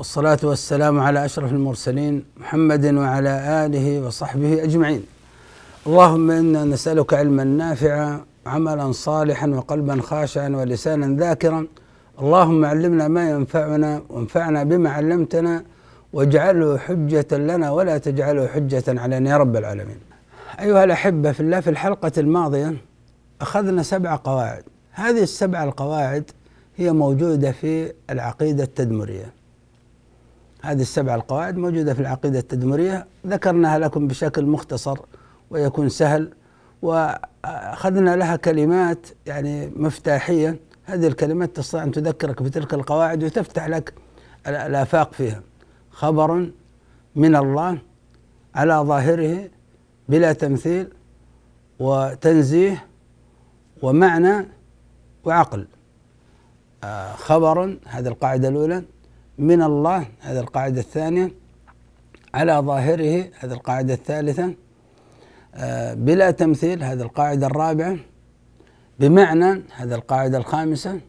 والصلاة والسلام على أشرف المرسلين محمد وعلى آله وصحبه أجمعين. اللهم إنا نسألك علما نافعا عملا صالحا وقلبا خاشعا ولسانا ذاكرا اللهم علمنا ما ينفعنا وانفعنا بما علمتنا واجعله حجة لنا ولا تجعله حجة علينا يا رب العالمين. أيها الأحبة في الله في الحلقة الماضية أخذنا سبع قواعد هذه السبع القواعد هي موجودة في العقيدة التدمرية هذه السبع القواعد موجودة في العقيدة التدمرية. ذكرناها لكم بشكل مختصر ويكون سهل وأخذنا لها كلمات يعني مفتاحية. هذه الكلمات تستطيع أن تذكرك بتلك القواعد وتفتح لك الآفاق فيها. خبر من الله على ظاهره بلا تمثيل وتنزيه ومعنى وعقل. آه خبر هذه القاعدة الأولى. من الله هذه القاعدة الثانية على ظاهره هذه القاعدة الثالثة آه بلا تمثيل هذه القاعدة الرابعة بمعنى هذه القاعدة الخامسة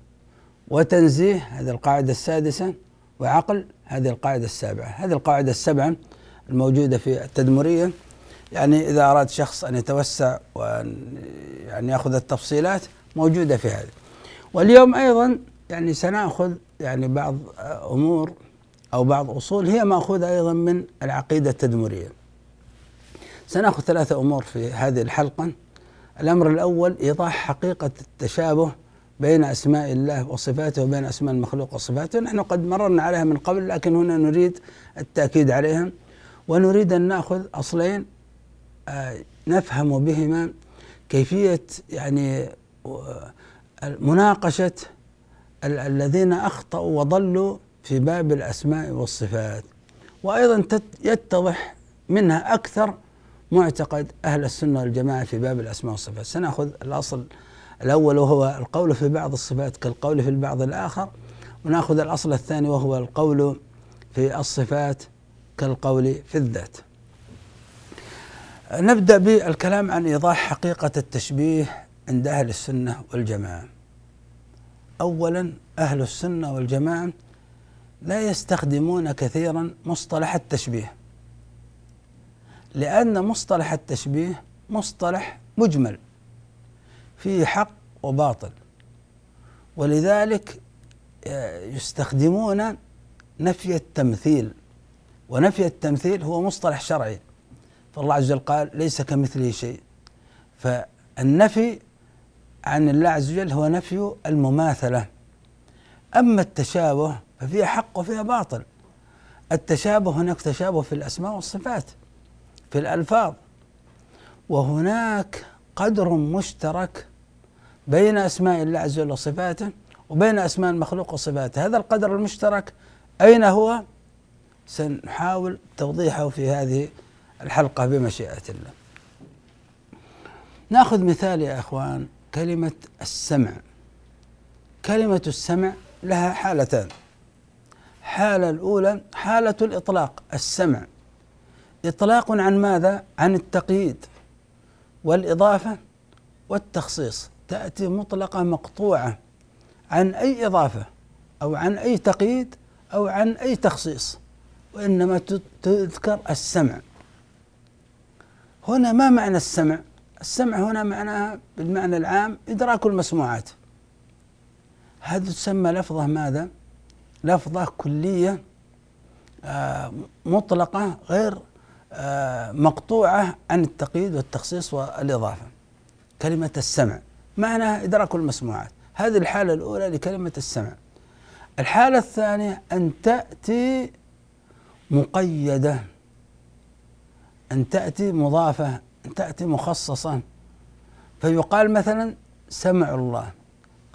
وتنزيه هذه القاعدة السادسة وعقل هذه القاعدة السابعة. هذه القاعدة السبعة الموجودة في التدمرية. يعني إذا أراد شخص أن يتوسع وأن يعني يأخذ التفصيلات موجودة في هذه. واليوم أيضا يعني سنأخذ يعني بعض أمور أو بعض أصول هي مأخوذة أيضا من العقيدة التدمرية. سنأخذ ثلاثة أمور في هذه الحلقة. الأمر الأول إيضاح حقيقة التشابه بين أسماء الله وصفاته وبين أسماء المخلوق وصفاته. نحن قد مررنا عليها من قبل لكن هنا نريد التأكيد عليها. ونريد أن نأخذ أصلين نفهم بهما كيفية يعني مناقشة الذين أخطأوا وضلوا في باب الأسماء والصفات. وأيضا يتضح منها أكثر معتقد أهل السنة والجماعة في باب الأسماء والصفات. سنأخذ الأصل الأول وهو القول في بعض الصفات كالقول في البعض الآخر ونأخذ الأصل الثاني وهو القول في الصفات كالقول في الذات. نبدأ بالكلام عن إيضاح حقيقة التشبيه عند أهل السنة والجماعة. أولا أهل السنة والجماعة لا يستخدمون كثيرا مصطلح التشبيه لأن مصطلح التشبيه مصطلح مجمل فيه حق وباطل ولذلك يستخدمون نفي التمثيل ونفي التمثيل هو مصطلح شرعي. فالله عز وجل قال ليس كمثله شيء. فالنفي عن الله عز وجل هو نفي المماثلة. أما التشابه ففيه حق وفيه باطل. التشابه هناك تشابه في الأسماء والصفات في الألفاظ. وهناك قدر مشترك بين أسماء الله عز وجل وصفاته وبين أسماء المخلوق وصفاته. هذا القدر المشترك أين هو؟ سنحاول توضيحه في هذه الحلقة بمشيئة الله. نأخذ مثال يا إخوان. كلمة السمع. كلمة السمع لها حالتان. حالة الأولى حالة الإطلاق السمع. إطلاق عن ماذا؟ عن التقييد والإضافة والتخصيص. تأتي مطلقة مقطوعة عن أي إضافة أو عن أي تقييد أو عن أي تخصيص وإنما تذكر السمع. هنا ما معنى السمع؟ السمع هنا معناها بالمعنى العام إدراك المسموعات. هذه تسمى لفظة ماذا؟ لفظة كلية آه، مطلقة غير آه، مقطوعة عن التقييد والتخصيص والإضافة. كلمة السمع معناها إدراك المسموعات. هذه الحالة الأولى لكلمة السمع. الحالة الثانية أن تأتي مقيدة أن تأتي مضافة. تأتي مخصصة فيقال مثلا سمع الله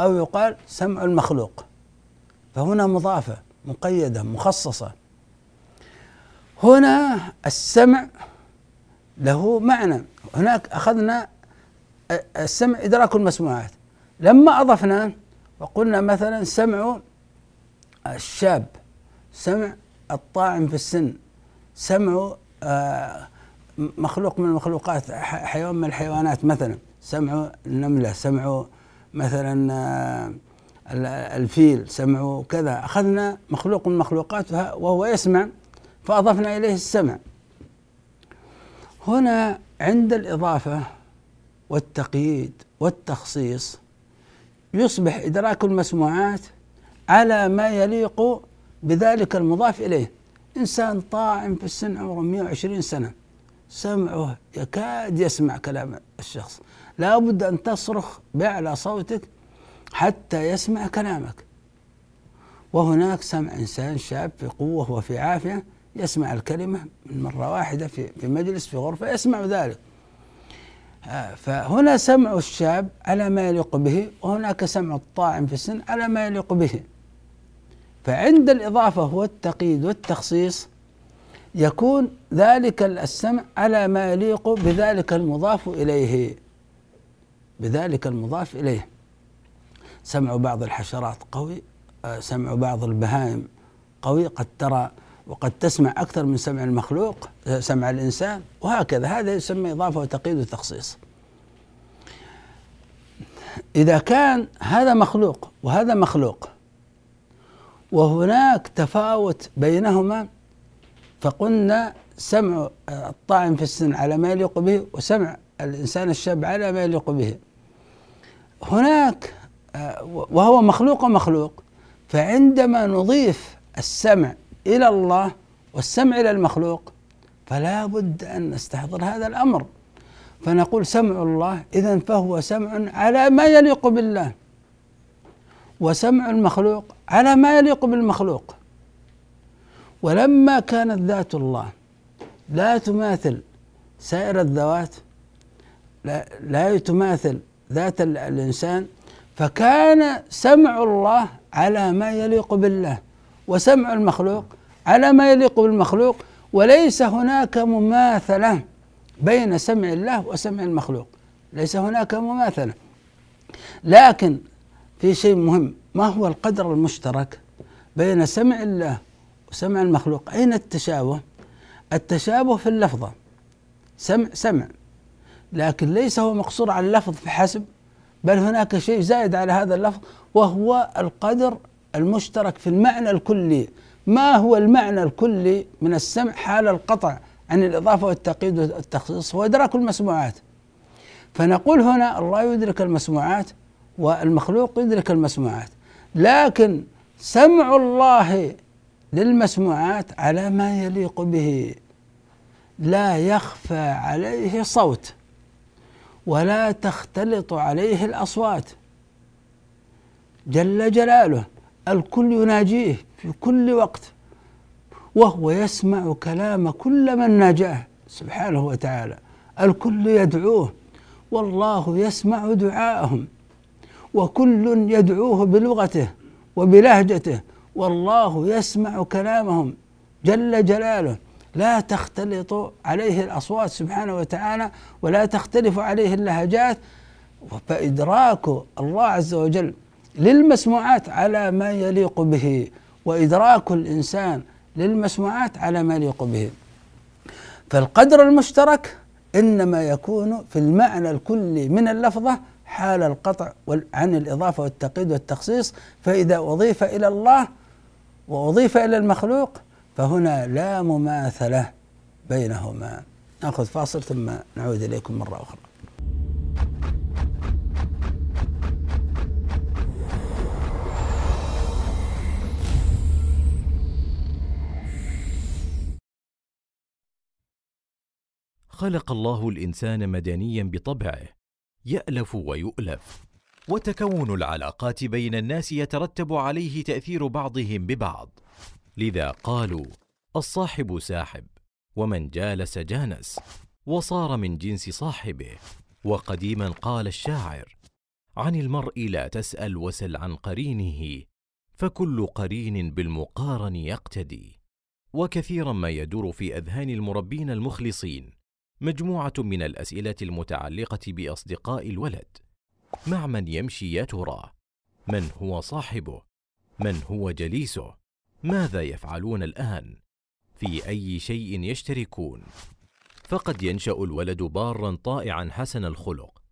أو يقال سمع المخلوق. فهنا مضافة مقيدة مخصصة. هنا السمع له معنى. هناك أخذنا السمع إدراك المسموعات. لما أضفنا وقلنا مثلا سمع الشاب سمع الطاعن في السن سمع آه، مخلوق من المخلوقات حيوان من الحيوانات مثلا. سمع النملة سمع مثلا آه، الفيل سمع كذا. أخذنا مخلوق من المخلوقات وهو يسمع فأضفنا إليه السمع. هنا عند الإضافة والتقييد والتخصيص يصبح إدراك المسموعات على ما يليق بذلك المضاف إليه. إنسان طاعم في السن عمره 120 سنة. سمعه يكاد يسمع كلام الشخص. لا بد أن تصرخ بأعلى صوتك حتى يسمع كلامك. وهناك سمع إنسان شاب في قوة وفي عافية يسمع الكلمة من مرة واحدة في في مجلس في غرفة يسمع ذلك. آه، فهنا سمع الشاب على ما يليق به وهناك سمع الطاعم في السن على ما يليق به. فعند الإضافة والتقييد والتخصيص يكون ذلك السمع على ما يليق بذلك المضاف إليه. بذلك المضاف إليه. سمع بعض الحشرات قوي آه، سمع بعض البهائم قوي قد ترى وقد تسمع أكثر من سمع المخلوق آه، سمع الإنسان وهكذا. هذا يسمى إضافة وتقييد وتخصيص. إذا كان هذا مخلوق وهذا مخلوق وهناك تفاوت بينهما فقلنا سمع الطاعن في السن على ما يليق به وسمع الإنسان الشاب على ما يليق به. هناك وهو مخلوق ومخلوق فعندما نضيف السمع إلى الله والسمع إلى المخلوق فلا بد أن نستحضر هذا الأمر. فنقول سمع الله إذا فهو سمع على ما يليق بالله وسمع المخلوق على ما يليق بالمخلوق. ولما كانت ذات الله لا تماثل سائر الذوات لا, لا تماثل ذات الإنسان فكان سمع الله على ما يليق بالله وسمع المخلوق على ما يليق بالمخلوق وليس هناك مماثلة بين سمع الله وسمع المخلوق ليس هناك مماثلة. لكن في شيء مهم ما هو القدر المشترك بين سمع الله وسمع المخلوق. أين التشابه؟ التشابه في اللفظة سمع سمع. لكن ليس هو مقصور على اللفظ فحسب بل هناك شيء زائد على هذا اللفظ وهو القدر المشترك في المعنى الكلي. ما هو المعنى الكلي من السمع حال القطع عن الإضافة والتقييد والتخصيص؟ هو إدراك المسموعات. فنقول هنا الله يدرك المسموعات والمخلوق يدرك المسموعات. لكن سمع الله للمسموعات على ما يليق به. لا يخفى عليه صوت ولا تختلط عليه الأصوات. جل جلاله الكل يناجيه في كل وقت وهو يسمع كلام كل من ناجاه. سبحانه وتعالى الكل يدعوه والله يسمع دعاءهم وكل يدعوه بلغته وبلهجته والله يسمع كلامهم جل جلاله. لا تختلط عليه الأصوات سبحانه وتعالى ولا تختلف عليه اللهجات. فإدراك الله عز وجل للمسموعات على ما يليق به وإدراك الإنسان للمسموعات على ما يليق به. فالقدر المشترك إنما يكون في المعنى الكلي من اللفظة حال القطع عن الإضافة والتقييد والتخصيص. فإذا أضيف إلى الله وأضيف إلى المخلوق فهنا لا مماثلة بينهما. نأخذ فاصل ثم نعود إليكم مرة أخرى. خلق الله الإنسان مدنيا بطبعه يألف ويؤلف. وتكون العلاقات بين الناس يترتب عليه تأثير بعضهم ببعض. لذا قالوا الصاحب ساحب ومن جالس جانس وصار من جنس صاحبه. وقديما قال الشاعر عن المرء لا تسأل وسل عن قرينه فكل قرين بالمقارن يقتدي. وكثيرا ما يدور في أذهان المربين المخلصين مجموعة من الأسئلة المتعلقة بأصدقاء الولد. مع من يمشي يا ترى من هو صاحبه؟ من هو جليسه؟ ماذا يفعلون الآن؟ في أي شيء يشتركون؟ فقد ينشأ الولد بارا طائعا حسن الخلق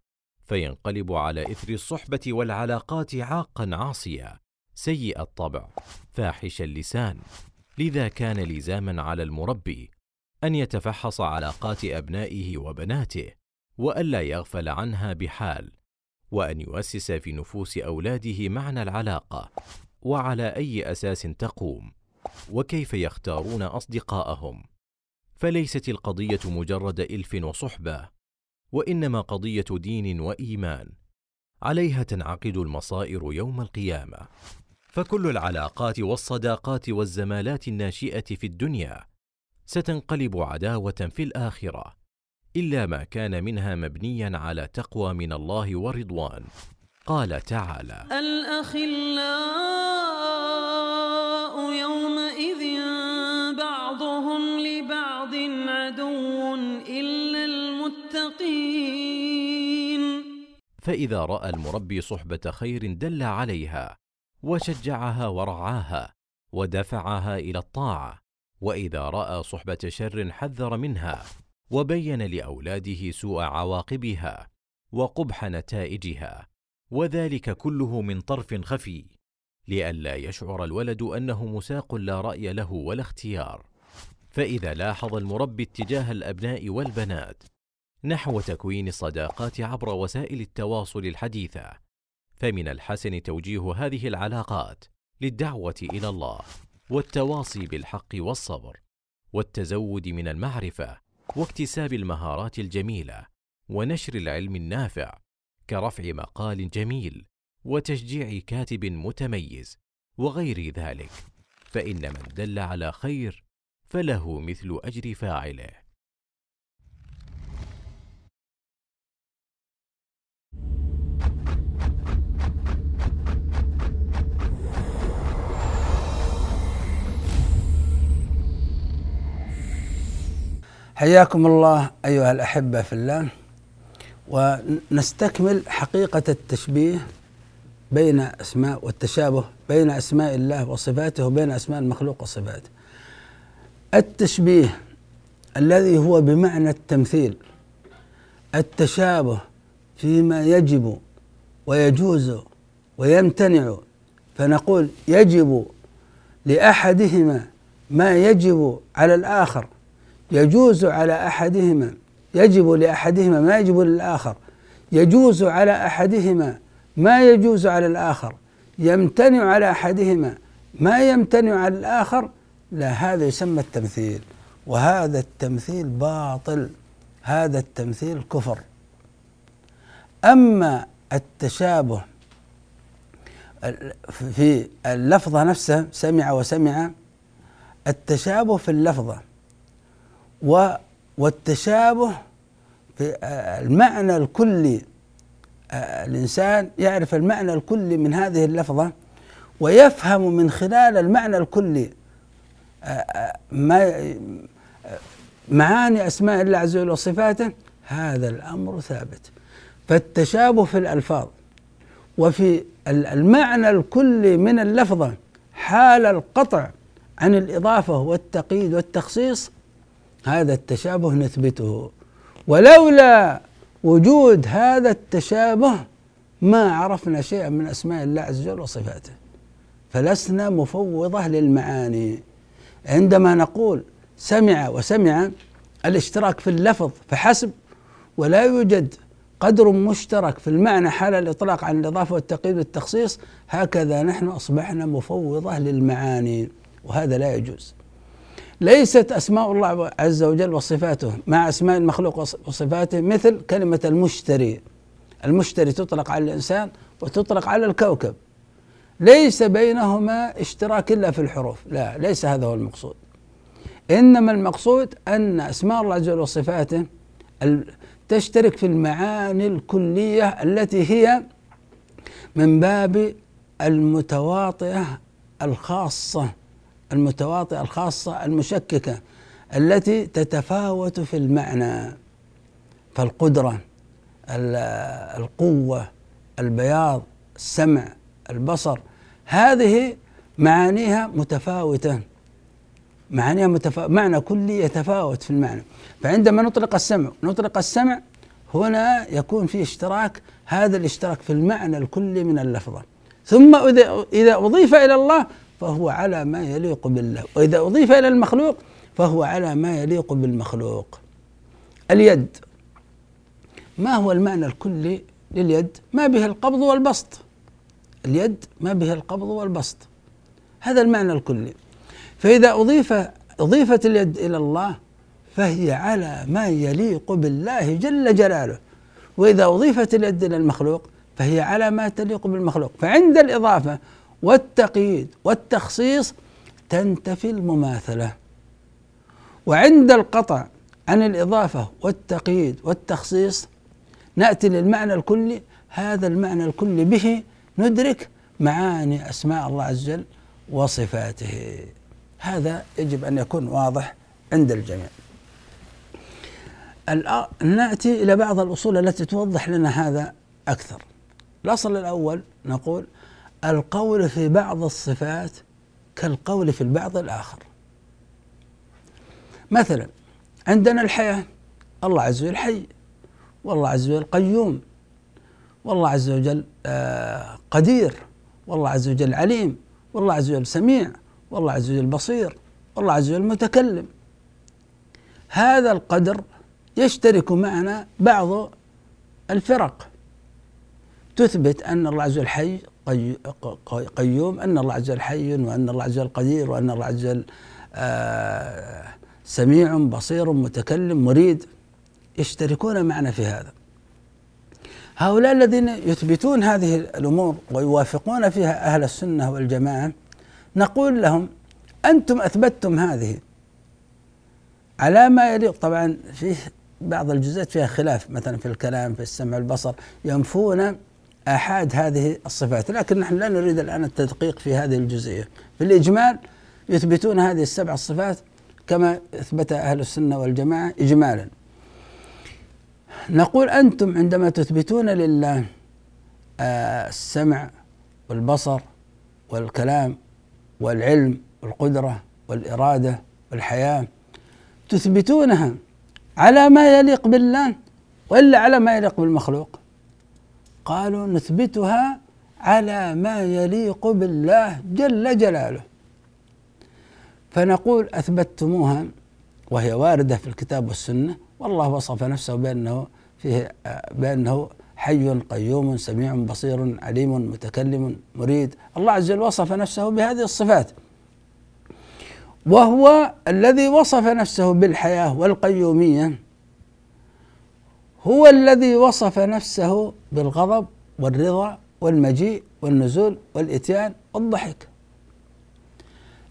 فينقلب على إثر الصحبة والعلاقات عاقا عاصيا. سيء الطبع فاحش اللسان. لذا كان لزاما على المربي أن يتفحص علاقات أبنائه وبناته وألا يغفل عنها بحال. وأن يؤسس في نفوس أولاده معنى العلاقة وعلى أي أساس تقوم وكيف يختارون أصدقاءهم. فليست القضية مجرد إلف وصحبة وإنما قضية دين وإيمان. عليها تنعقد المصائر يوم القيامة. فكل العلاقات والصداقات والزمالات الناشئة في الدنيا ستنقلب عداوة في الآخرة. إلا ما كان منها مبنيا على تقوى من الله ورضوان. قال تعالى الأخلاء يومئذ بعضهم لبعض عدو إلا المتقين فإذا رأى المربي صحبة خير دل عليها وشجعها ورعاها ودفعها إلى الطاعة. وإذا رأى صحبة شر حذر منها وبين لأولاده سوء عواقبها وقبح نتائجها وذلك كله من طرف خفي لئلا يشعر الولد أنه مساق لا رأي له ولا اختيار. فإذا لاحظ المربي اتجاه الأبناء والبنات نحو تكوين الصداقات عبر وسائل التواصل الحديثة فمن الحسن توجيه هذه العلاقات للدعوة إلى الله والتواصي بالحق والصبر والتزود من المعرفة واكتساب المهارات الجميلة ونشر العلم النافع كرفع مقال جميل وتشجيع كاتب متميز وغير ذلك فإن من دل على خير فله مثل أجر فاعله. حياكم الله أيها الأحبة في الله ونستكمل حقيقة التشبيه بين أسماء والتشابه بين أسماء الله وصفاته وبين أسماء المخلوق وصفاته. التشبيه الذي هو بمعنى التمثيل التشابه فيما يجب ويجوز ويمتنع فنقول يجب لأحدهما ما يجب على الآخر يجوز على أحدهما يجب لأحدهما ما يجب للآخر. يجوز على أحدهما ما يجوز على الآخر. يمتنع على أحدهما ما يمتنع على الآخر. لا هذا يسمى التمثيل وهذا التمثيل باطل هذا التمثيل كفر. أما التشابه في اللفظة نفسها سمع وسمع التشابه في اللفظة والتشابه في المعنى الكلي الإنسان يعرف المعنى الكلي من هذه اللفظة ويفهم من خلال المعنى الكلي ما معاني أسماء الله عز وجل وصفاته هذا الأمر ثابت. فالتشابه في الألفاظ وفي المعنى الكلي من اللفظة حال القطع عن الإضافة والتقييد والتخصيص هذا التشابه نثبته. ولولا وجود هذا التشابه ما عرفنا شيئا من أسماء الله عز وجل وصفاته. فلسنا مفوضة للمعاني. عندما نقول سمع وسمع الاشتراك في اللفظ فحسب ولا يوجد قدر مشترك في المعنى حال الإطلاق عن الإضافة والتقييد والتخصيص هكذا نحن أصبحنا مفوضة للمعاني وهذا لا يجوز. ليست أسماء الله عز وجل وصفاته. مع أسماء المخلوق وصفاته مثل كلمة المشتري. المشتري تطلق على الإنسان وتطلق على الكوكب. ليس بينهما اشتراك إلا في الحروف. لا ليس هذا هو المقصود. إنما المقصود أن أسماء الله عز وجل وصفاته تشترك في المعاني الكلية التي هي من باب المتواطئة الخاصة. المتواطئة الخاصة المشككة التي تتفاوت في المعنى فالقدرة القوة البياض السمع البصر هذه معانيها متفاوتة. معانيها متفاوت معنى كلي يتفاوت في المعنى. فعندما نطلق السمع نطلق السمع هنا يكون في اشتراك هذا الاشتراك في المعنى الكلي من اللفظة. ثم إذا أضيف إلى الله فهو على ما يليق بالله. وإذا أضيف إلى المخلوق فهو على ما يليق بالمخلوق. اليد. ما هو المعنى الكلي لليد؟ ما به القبض والبسط. اليد ما به القبض والبسط. هذا المعنى الكلي. فإذا أضيف أضيفت اليد إلى الله فهي على ما يليق بالله جل جلاله. وإذا أضيفت اليد إلى المخلوق فهي على ما تليق بالمخلوق. فعند الإضافة والتقييد والتخصيص تنتفي المماثلة. وعند القطع عن الإضافة والتقييد والتخصيص نأتي للمعنى الكلي هذا المعنى الكلي به ندرك معاني أسماء الله عز وجل وصفاته. هذا يجب أن يكون واضح عند الجميع. نأتي إلى بعض الأصول التي توضح لنا هذا أكثر. الأصل الأول نقول القول في بعض الصفات كالقول في البعض الآخر. مثلا عندنا الحياة الله عز وجل حي والله عز وجل قيوم والله عز وجل آه، قدير والله عز وجل عليم والله عز وجل سميع والله عز وجل بصير والله عز وجل متكلم. هذا القدر يشترك معنا بعض الفرق. تثبت أن الله عز وجل حي قيوم أن الله عز وجل حي وأن الله عز وجل قدير وأن الله عز وجل آه، سميع بصير متكلم مريد يشتركون معنا في هذا. هؤلاء الذين يثبتون هذه الأمور ويوافقون فيها أهل السنة والجماعة نقول لهم أنتم أثبتتم هذه على ما يليق. طبعا فيه بعض الجزئيات فيها خلاف مثلا في الكلام في السمع والبصر ينفون آحاد هذه الصفات لكن نحن لا نريد الآن التدقيق في هذه الجزئية. في الإجمال يثبتون هذه السبع الصفات كما اثبتها أهل السنة والجماعة إجمالا. نقول أنتم عندما تثبتون لله آه، السمع والبصر والكلام والعلم والقدرة والإرادة والحياة تثبتونها على ما يليق بالله وإلا على ما يليق بالمخلوق؟ قالوا نثبتها على ما يليق بالله جل جلاله. فنقول أثبتتموها وهي واردة في الكتاب والسنة والله وصف نفسه بأنه فيه بأنه حي قيوم سميع بصير عليم متكلم مريد. الله عز وجل وصف نفسه بهذه الصفات. وهو الذي وصف نفسه بالحياة والقيومية. هو الذي وصف نفسه بالغضب والرضا والمجيء والنزول والإتيان والضحك.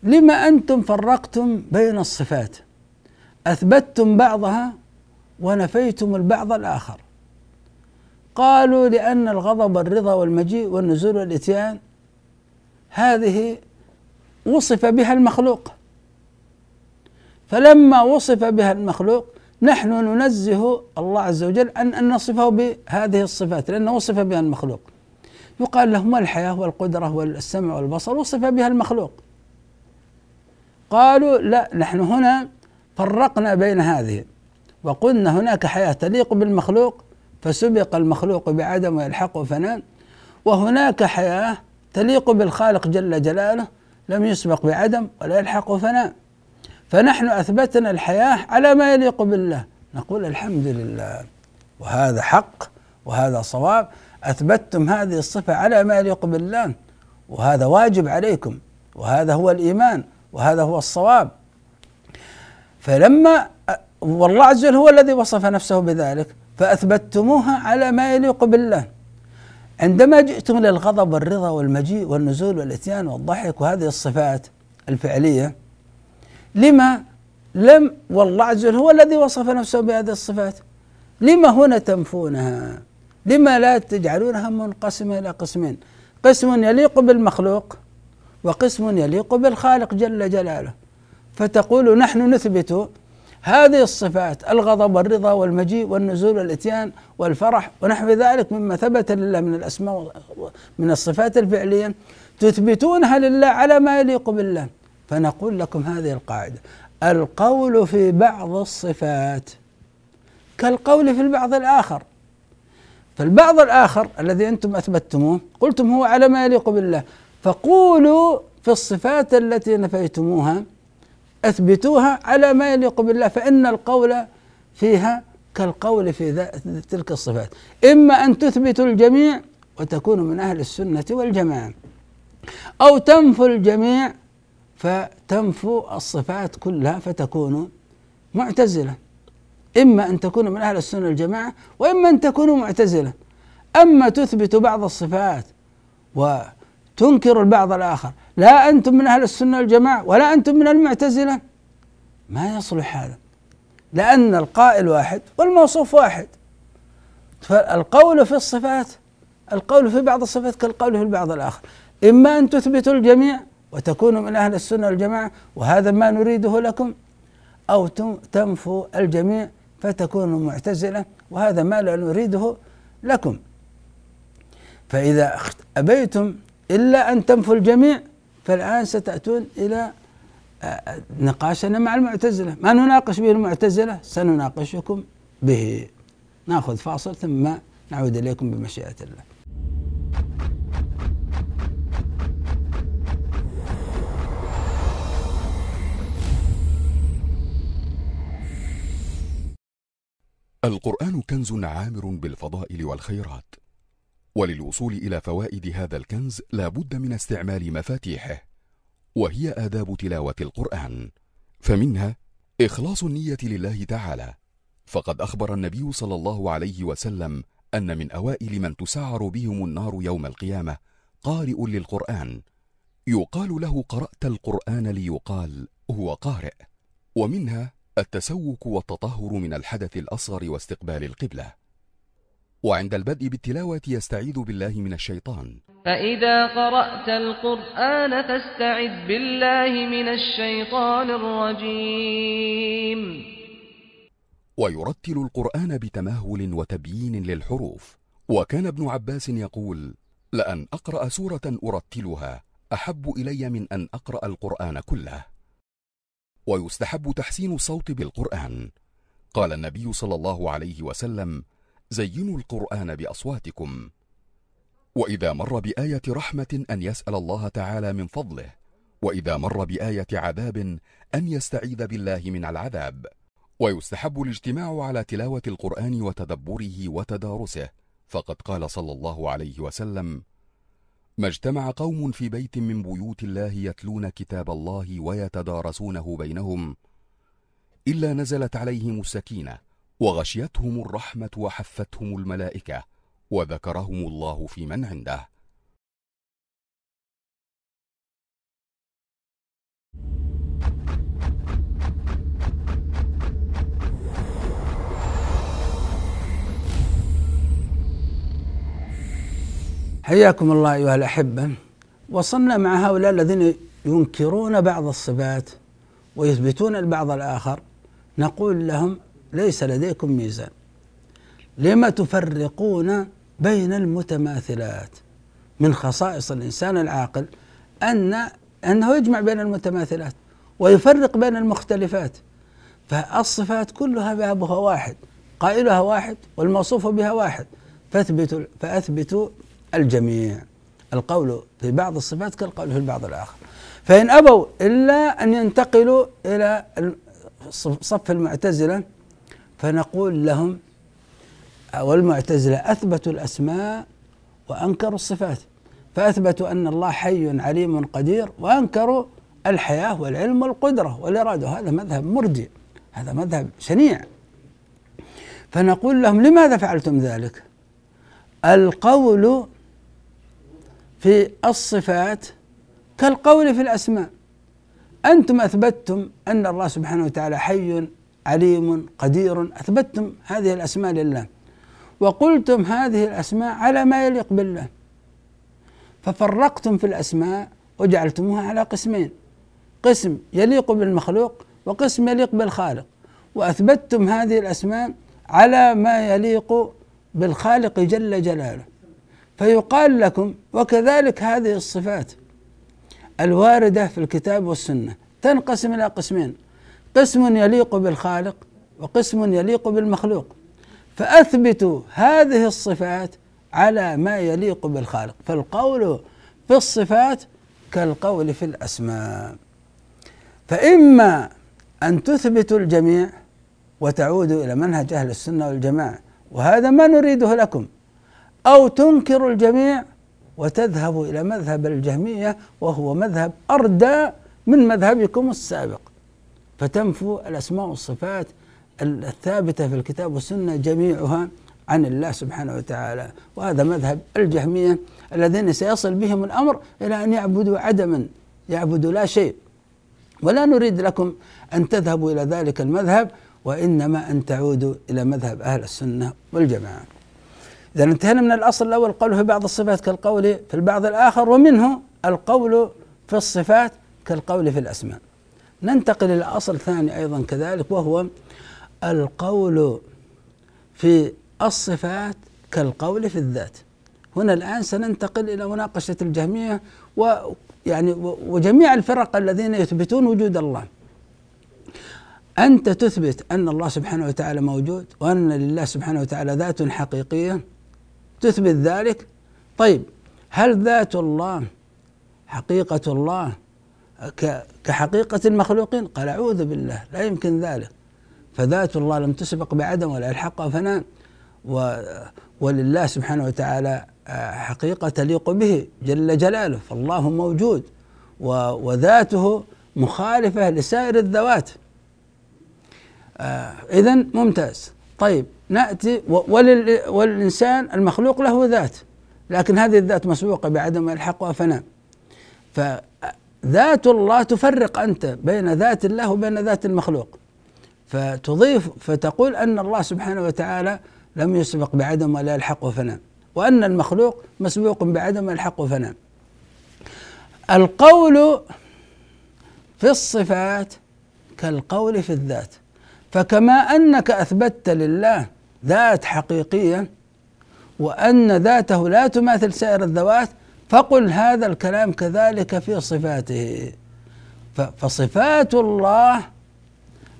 لما أنتم فرقتم بين الصفات؟ أثبتتم بعضها ونفيتم البعض الآخر. قالوا لأن الغضب والرضا والمجيء والنزول والإتيان هذه وصف بها المخلوق. فلما وصف بها المخلوق نحن ننزه الله عز وجل عن أن نصفه بهذه الصفات لأنه وصف بها المخلوق. يقال لهم الحياة والقدرة والسمع والبصر؟ وصف بها المخلوق. قالوا لا نحن هنا فرقنا بين هذه. وقلنا هناك حياة تليق بالمخلوق فسبق المخلوق بعدم ويلحقه فناء وهناك حياة تليق بالخالق جل جلاله لم يسبق بعدم ولا يلحقه فناء فنحن أثبتنا الحياة على ما يليق بالله. نقول الحمد لله. وهذا حق وهذا صواب. أثبتتم هذه الصفة على ما يليق بالله. وهذا واجب عليكم. وهذا هو الإيمان. وهذا هو الصواب. فلما والله عز وجل هو الذي وصف نفسه بذلك فأثبتتموها على ما يليق بالله. عندما جئتم للغضب والرضا والمجيء والنزول والإتيان والضحك وهذه الصفات الفعلية لما لم والله عز وجل هو الذي وصف نفسه بهذه الصفات. لما هنا تنفونها؟ لما لا تجعلونها منقسمة إلى قسمين؟ قسم يليق بالمخلوق وقسم يليق بالخالق جل جلاله. فتقول نحن نثبت هذه الصفات الغضب والرضا والمجيء والنزول والإتيان والفرح ونحو ذلك مما ثبت لله من الأسماء من الصفات الفعلية. تثبتونها لله على ما يليق بالله. فنقول لكم هذه القاعدة. القول في بعض الصفات كالقول في البعض الآخر. فالبعض الآخر الذي أنتم أثبتتموه قلتم هو على ما يليق بالله فقولوا في الصفات التي نفيتموها أثبتوها على ما يليق بالله فإن القول فيها كالقول في تلك الصفات. إما أن تثبتوا الجميع وتكونوا من أهل السنة والجماعة أو تنفوا الجميع فتنفوا الصفات كلها فتكونوا معتزلة. إما أن تكونوا من أهل السنة والجماعة وإما أن تكونوا معتزلة. أما تثبت بعض الصفات وتنكر البعض الآخر لا أنتم من أهل السنة والجماعة ولا أنتم من المعتزلة. ما يصلح هذا؟ لأن القائل واحد والموصوف واحد. فالقول في الصفات القول في بعض الصفات كالقول في البعض الآخر. إما أن تثبتوا الجميع وتكونوا من أهل السنة والجماعة وهذا ما نريده لكم. أو تنفوا الجميع فتكونوا معتزلة وهذا ما لا نريده لكم. فإذا أبيتم إلا أن تنفوا الجميع فالآن ستأتون إلى آه، نقاشنا مع المعتزلة. ما نناقش به المعتزلة؟ سنناقشكم به. نأخذ فاصل ثم نعود إليكم بمشيئة الله. القرآن كنز عامر بالفضائل والخيرات. وللوصول إلى فوائد هذا الكنز لا بد من استعمال مفاتيحه وهي آداب تلاوة القرآن. فمنها إخلاص النية لله تعالى. فقد أخبر النبي صلى الله عليه وسلم أن من أوائل من تسعر بهم النار يوم القيامة قارئ للقرآن. يقال له قرأت القرآن ليقال هو قارئ. ومنها التسوك والتطهر من الحدث الأصغر واستقبال القبلة. وعند البدء بالتلاوة يستعيذ بالله من الشيطان. فإذا قرأت القرآن فاستعذ بالله من الشيطان الرجيم. ويرتل القرآن بتمهل وتبيين للحروف. وكان ابن عباس يقول لأن أقرأ سورة أرتلها أحب إلي من أن أقرأ القرآن كله. ويستحب تحسين الصوت بالقرآن. قال النبي صلى الله عليه وسلم زينوا القرآن بأصواتكم. وإذا مر بآية رحمة أن يسأل الله تعالى من فضله وإذا مر بآية عذاب أن يستعيذ بالله من العذاب. ويستحب الاجتماع على تلاوة القرآن وتدبره وتدارسه. فقد قال صلى الله عليه وسلم ما اجتمع قوم في بيت من بيوت الله يتلون كتاب الله ويتدارسونه بينهم إلا نزلت عليهم السكينة وغشيتهم الرحمة وحفتهم الملائكة وذكرهم الله في من عنده. حياكم الله أيها الأحبة. وصلنا مع هؤلاء الذين ينكرون بعض الصفات ويثبتون البعض الآخر. نقول لهم ليس لديكم ميزان. لما تفرقون بين المتماثلات؟ من خصائص الإنسان العاقل أن أنه يجمع بين المتماثلات ويفرق بين المختلفات. فالصفات كلها بابها واحد قائلها واحد والموصوف بها واحد. فاثبتوا فأثبتوا الجميع. القول في بعض الصفات كالقول في البعض الآخر. فإن أبوا إلا أن ينتقلوا إلى صف المعتزلة فنقول لهم والمعتزلة أثبتوا الأسماء وأنكروا الصفات. فأثبتوا أن الله حي عليم قدير وأنكروا الحياة والعلم والقدرة والإرادة. هذا مذهب مرجئ. هذا مذهب شنيع. فنقول لهم لماذا فعلتم ذلك؟ القول في الصفات كالقول في الأسماء. أنتم أثبتتم أن الله سبحانه وتعالى حي عليم قدير. أثبتتم هذه الأسماء لله. وقلتم هذه الأسماء على ما يليق بالله. ففرقتم في الأسماء وجعلتموها على قسمين قسم يليق بالمخلوق وقسم يليق بالخالق. وأثبتتم هذه الأسماء على ما يليق بالخالق جل جلاله. فيقال لكم وكذلك هذه الصفات الواردة في الكتاب والسنة تنقسم إلى قسمين. قسم يليق بالخالق وقسم يليق بالمخلوق. فأثبتوا هذه الصفات على ما يليق بالخالق. فالقول في الصفات كالقول في الأسماء. فإما أن تثبتوا الجميع وتعودوا إلى منهج أهل السنة والجماعة وهذا ما نريده لكم. أو تنكروا الجميع وتذهبوا إلى مذهب الجهمية وهو مذهب أردى من مذهبكم السابق. فتنفوا الأسماء والصفات الثابتة في الكتاب والسنة جميعها عن الله سبحانه وتعالى. وهذا مذهب الجهمية الذين سيصل بهم الأمر إلى أن يعبدوا عدما يعبدوا لا شيء. ولا نريد لكم أن تذهبوا إلى ذلك المذهب وإنما أن تعودوا إلى مذهب أهل السنة والجماعة. إذا انتهينا من الأصل الأول القول في بعض الصفات كالقول في البعض الآخر ومنه القول في الصفات كالقول في الأسماء. ننتقل إلى أصل ثاني أيضا كذلك وهو القول في الصفات كالقول في الذات. هنا الآن سننتقل إلى مناقشة الجهميه ويعني وجميع الفرق الذين يثبتون وجود الله. أنت تثبت أن الله سبحانه وتعالى موجود وأن لله سبحانه وتعالى ذات حقيقية تثبت ذلك؟ طيب هل ذات الله حقيقة الله كحقيقة المخلوقين؟ قال أعوذ بالله لا يمكن ذلك. فذات الله لم تسبق بعدم ولا الحق فنان. ولله سبحانه وتعالى آه، حقيقة تليق به جل جلاله فالله موجود. وذاته مخالفة لسائر الذوات. آه إذا ممتاز. طيب نأتي والإنسان المخلوق له ذات لكن هذه الذات مسبوقة بعدم الحق وفناء فذات الله تفرق أنت بين ذات الله وبين ذات المخلوق. فتضيف فتقول أن الله سبحانه وتعالى لم يسبق بعدم ولا الحق وفناء وأن المخلوق مسبوق بعدم الحق وفناء القول في الصفات كالقول في الذات. فكما أنك أثبتت لله ذات حقيقية وأن ذاته لا تماثل سائر الذوات فقل هذا الكلام كذلك في صفاته. فصفات الله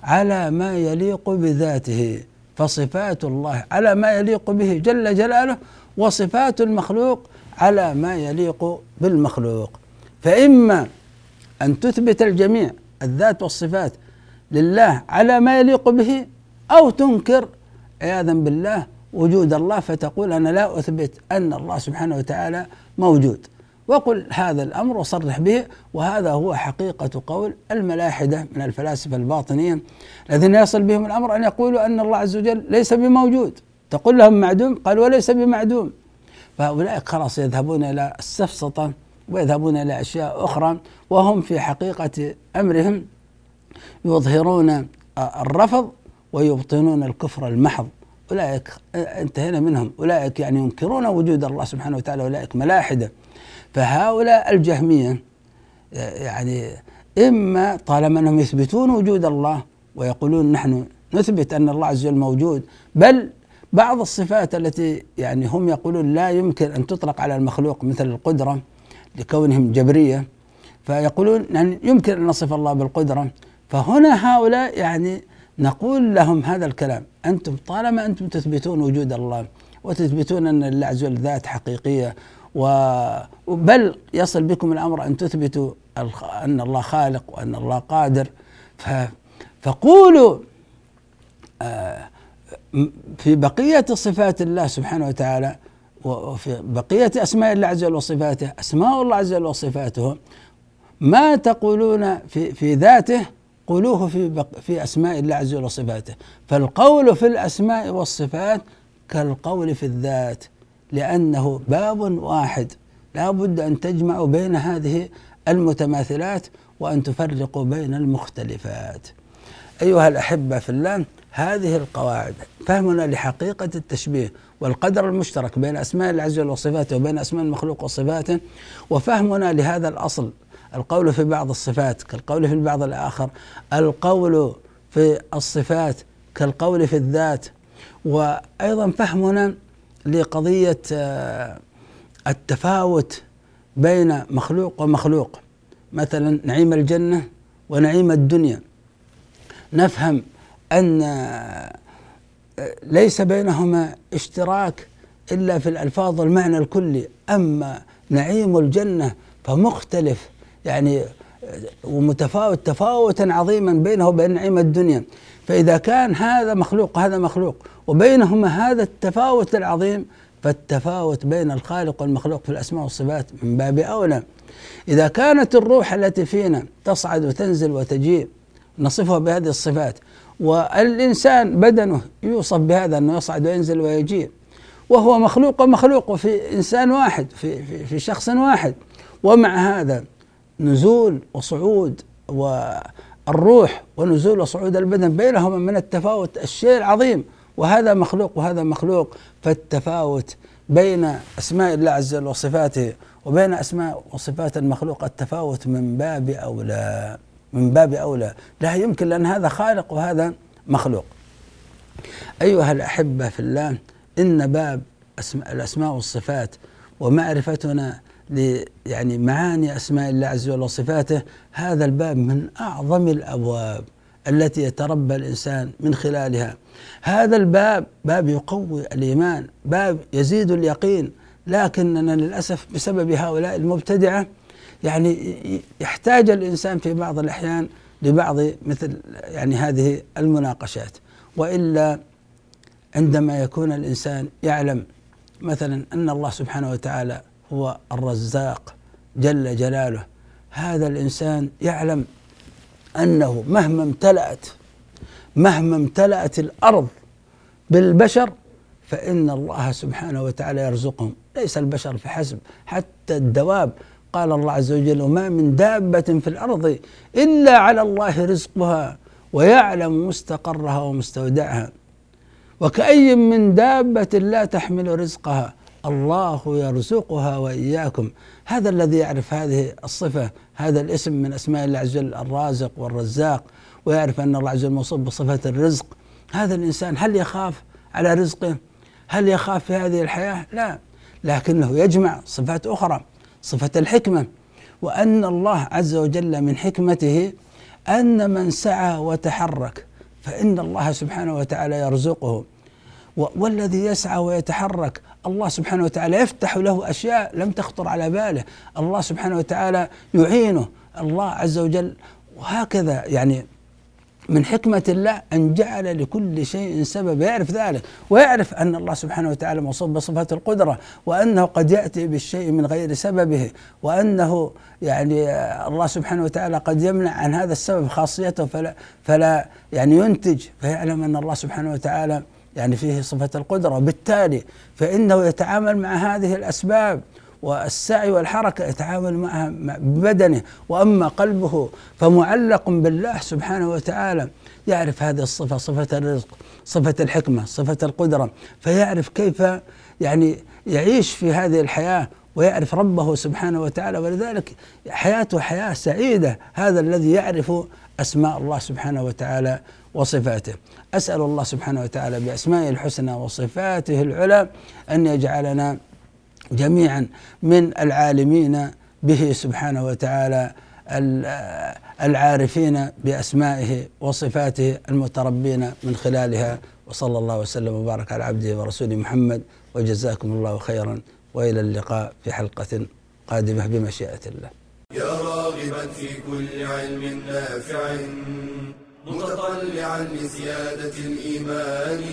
على ما يليق بذاته. فصفات الله على ما يليق به جل جلاله وصفات المخلوق على ما يليق بالمخلوق. فإما أن تثبت الجميع الذات والصفات لله على ما يليق به أو تنكر عياذا بالله وجود الله فتقول أنا لا أثبت أن الله سبحانه وتعالى موجود. وقل هذا الأمر وصرح به وهذا هو حقيقة قول الملاحدة من الفلاسفة الباطنيين الذين يصل بهم الأمر أن يقولوا أن الله عز وجل ليس بموجود. تقول لهم معدوم؟ قال وليس بمعدوم. فهؤلاء خلاص يذهبون إلى السفسطة ويذهبون إلى أشياء أخرى وهم في حقيقة أمرهم يظهرون الرفض ويبطنون الكفر المحض. أولئك انتهينا منهم. أولئك يعني ينكرون وجود الله سبحانه وتعالى أولئك ملاحدة. فهؤلاء الجهمية يعني إما طالما أنهم يثبتون وجود الله ويقولون نحن نثبت أن الله عز وجل موجود بل بعض الصفات التي يعني هم يقولون لا يمكن أن تطلق على المخلوق مثل القدرة لكونهم جبرية. فيقولون يعني يمكن أن نصف الله بالقدرة فهنا هؤلاء يعني نقول لهم هذا الكلام. أنتم طالما أنتم تثبتون وجود الله وتثبتون أن الله عز وجل ذات حقيقية بل يصل بكم الأمر أن تثبتوا أن الله خالق وأن الله قادر. فقولوا آه، في بقية صفات الله سبحانه وتعالى وفي بقية أسماء الله عز وجل وصفاته أسماء الله عز وجل وصفاته ما تقولون في في ذاته قولوه في في أسماء الله عز وجل وصفاته. فالقول في الأسماء والصفات كالقول في الذات لأنه باب واحد. لا بد أن تجمعوا بين هذه المتماثلات وأن تفرقوا بين المختلفات. أيها الأحبة في الله هذه القواعد فهمنا لحقيقة التشبيه والقدر المشترك بين أسماء الله عز وجل وصفاته وبين أسماء المخلوق وصفاته وفهمنا لهذا الأصل القول في بعض الصفات كالقول في البعض الآخر القول في الصفات كالقول في الذات وأيضا فهمنا لقضية آه، التفاوت بين مخلوق ومخلوق مثلا نعيم الجنة ونعيم الدنيا. نفهم أن آه، ليس بينهما اشتراك إلا في الألفاظ والمعنى الكلي أما نعيم الجنة فمختلف يعني ومتفاوت تفاوتا عظيما بينه وبين نعيم الدنيا. فإذا كان هذا مخلوق وهذا مخلوق وبينهما هذا التفاوت العظيم فالتفاوت بين الخالق والمخلوق في الأسماء والصفات من باب أولى. إذا كانت الروح التي فينا تصعد وتنزل وتجيء نصفها بهذه الصفات والإنسان بدنه يوصف بهذا أنه يصعد وينزل ويجيء وهو مخلوق ومخلوق في إنسان واحد في, في, في شخص واحد ومع هذا نزول وصعود والروح ونزول وصعود البدن بينهما من التفاوت الشيء العظيم وهذا مخلوق وهذا مخلوق. فالتفاوت بين أسماء الله عز وجل وصفاته وبين أسماء وصفات المخلوق التفاوت من باب أولى من باب أولى. لا يمكن لأن هذا خالق وهذا مخلوق. أيها الأحبة في الله إن باب الأسماء والصفات ومعرفتنا يعني معاني أسماء الله عز وجل وصفاته هذا الباب من أعظم الأبواب التي يتربى الإنسان من خلالها. هذا الباب باب يقوي الإيمان باب يزيد اليقين لكننا للأسف بسبب هؤلاء المبتدعة يعني يحتاج الإنسان في بعض الأحيان لبعض مثل يعني هذه المناقشات. وإلا عندما يكون الإنسان يعلم مثلا أن الله سبحانه وتعالى هو الرزاق جل جلاله. هذا الإنسان يعلم أنه مهما امتلأت مهما امتلأت الأرض بالبشر فإن الله سبحانه وتعالى يرزقهم. ليس البشر فحسب حتى الدواب. قال الله عز وجل وما من دابة في الأرض إلا على الله رزقها ويعلم مستقرها ومستودعها. وكأي من دابة لا تحمل رزقها الله يرزقها وإياكم. هذا الذي يعرف هذه الصفة هذا الاسم من أسماء الله عز وجل الرازق والرزاق ويعرف أن الله عز وجل موصوف بصفة الرزق. هذا الإنسان هل يخاف على رزقه؟ هل يخاف في هذه الحياة؟ لا. لكنه يجمع صفات أخرى صفة الحكمة. وأن الله عز وجل من حكمته أن من سعى وتحرك فإن الله سبحانه وتعالى يرزقه. والذي يسعى ويتحرك الله سبحانه وتعالى يفتح له أشياء لم تخطر على باله، الله سبحانه وتعالى يعينه، الله عز وجل وهكذا يعني من حكمة الله أن جعل لكل شيء سبب يعرف ذلك. ويعرف أن الله سبحانه وتعالى موصوف بصفة القدرة وأنه قد يأتي بالشيء من غير سببه وأنه يعني الله سبحانه وتعالى قد يمنع عن هذا السبب خاصيته فلا, فلا يعني ينتج. فيعلم أن الله سبحانه وتعالى يعني فيه صفة القدرة. وبالتالي فإنه يتعامل مع هذه الأسباب والسعي والحركة يتعامل معها ببدنه. وأما قلبه فمعلق بالله سبحانه وتعالى يعرف هذه الصفة صفة الرزق صفة الحكمة صفة القدرة. فيعرف كيف يعني يعيش في هذه الحياة ويعرف ربه سبحانه وتعالى. ولذلك حياته حياة سعيدة. هذا الذي يعرف أسماء الله سبحانه وتعالى وصفاته. أسأل الله سبحانه وتعالى بأسمائه الحسنى وصفاته العلى أن يجعلنا جميعا من العالمين به سبحانه وتعالى العارفين بأسمائه وصفاته المتربين من خلالها. وصلى الله وسلم وبارك على عبده ورسوله محمد. وجزاكم الله خيرا. وإلى اللقاء في حلقة قادمة بمشيئة الله. يا راغبا في كل علم نافع. متطلعا لزيادة الإيمان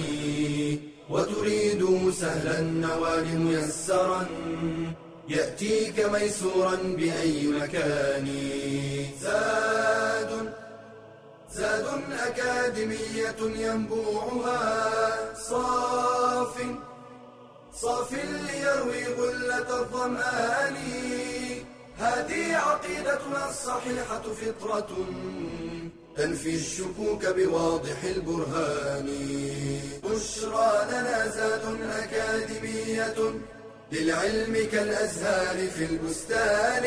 وتريد سهلا النوال ميسرا يأتيك ميسورا بأي مكان. زاد زاد أكاديمية ينبوعها صاف صاف ليروي غلة الظمآن. هذه عقيدتنا الصحيحة فطرة. تنفي الشكوك بواضح البرهان. بشرى لنا زاد أكاديمية للعلم كالأزهار في البستان.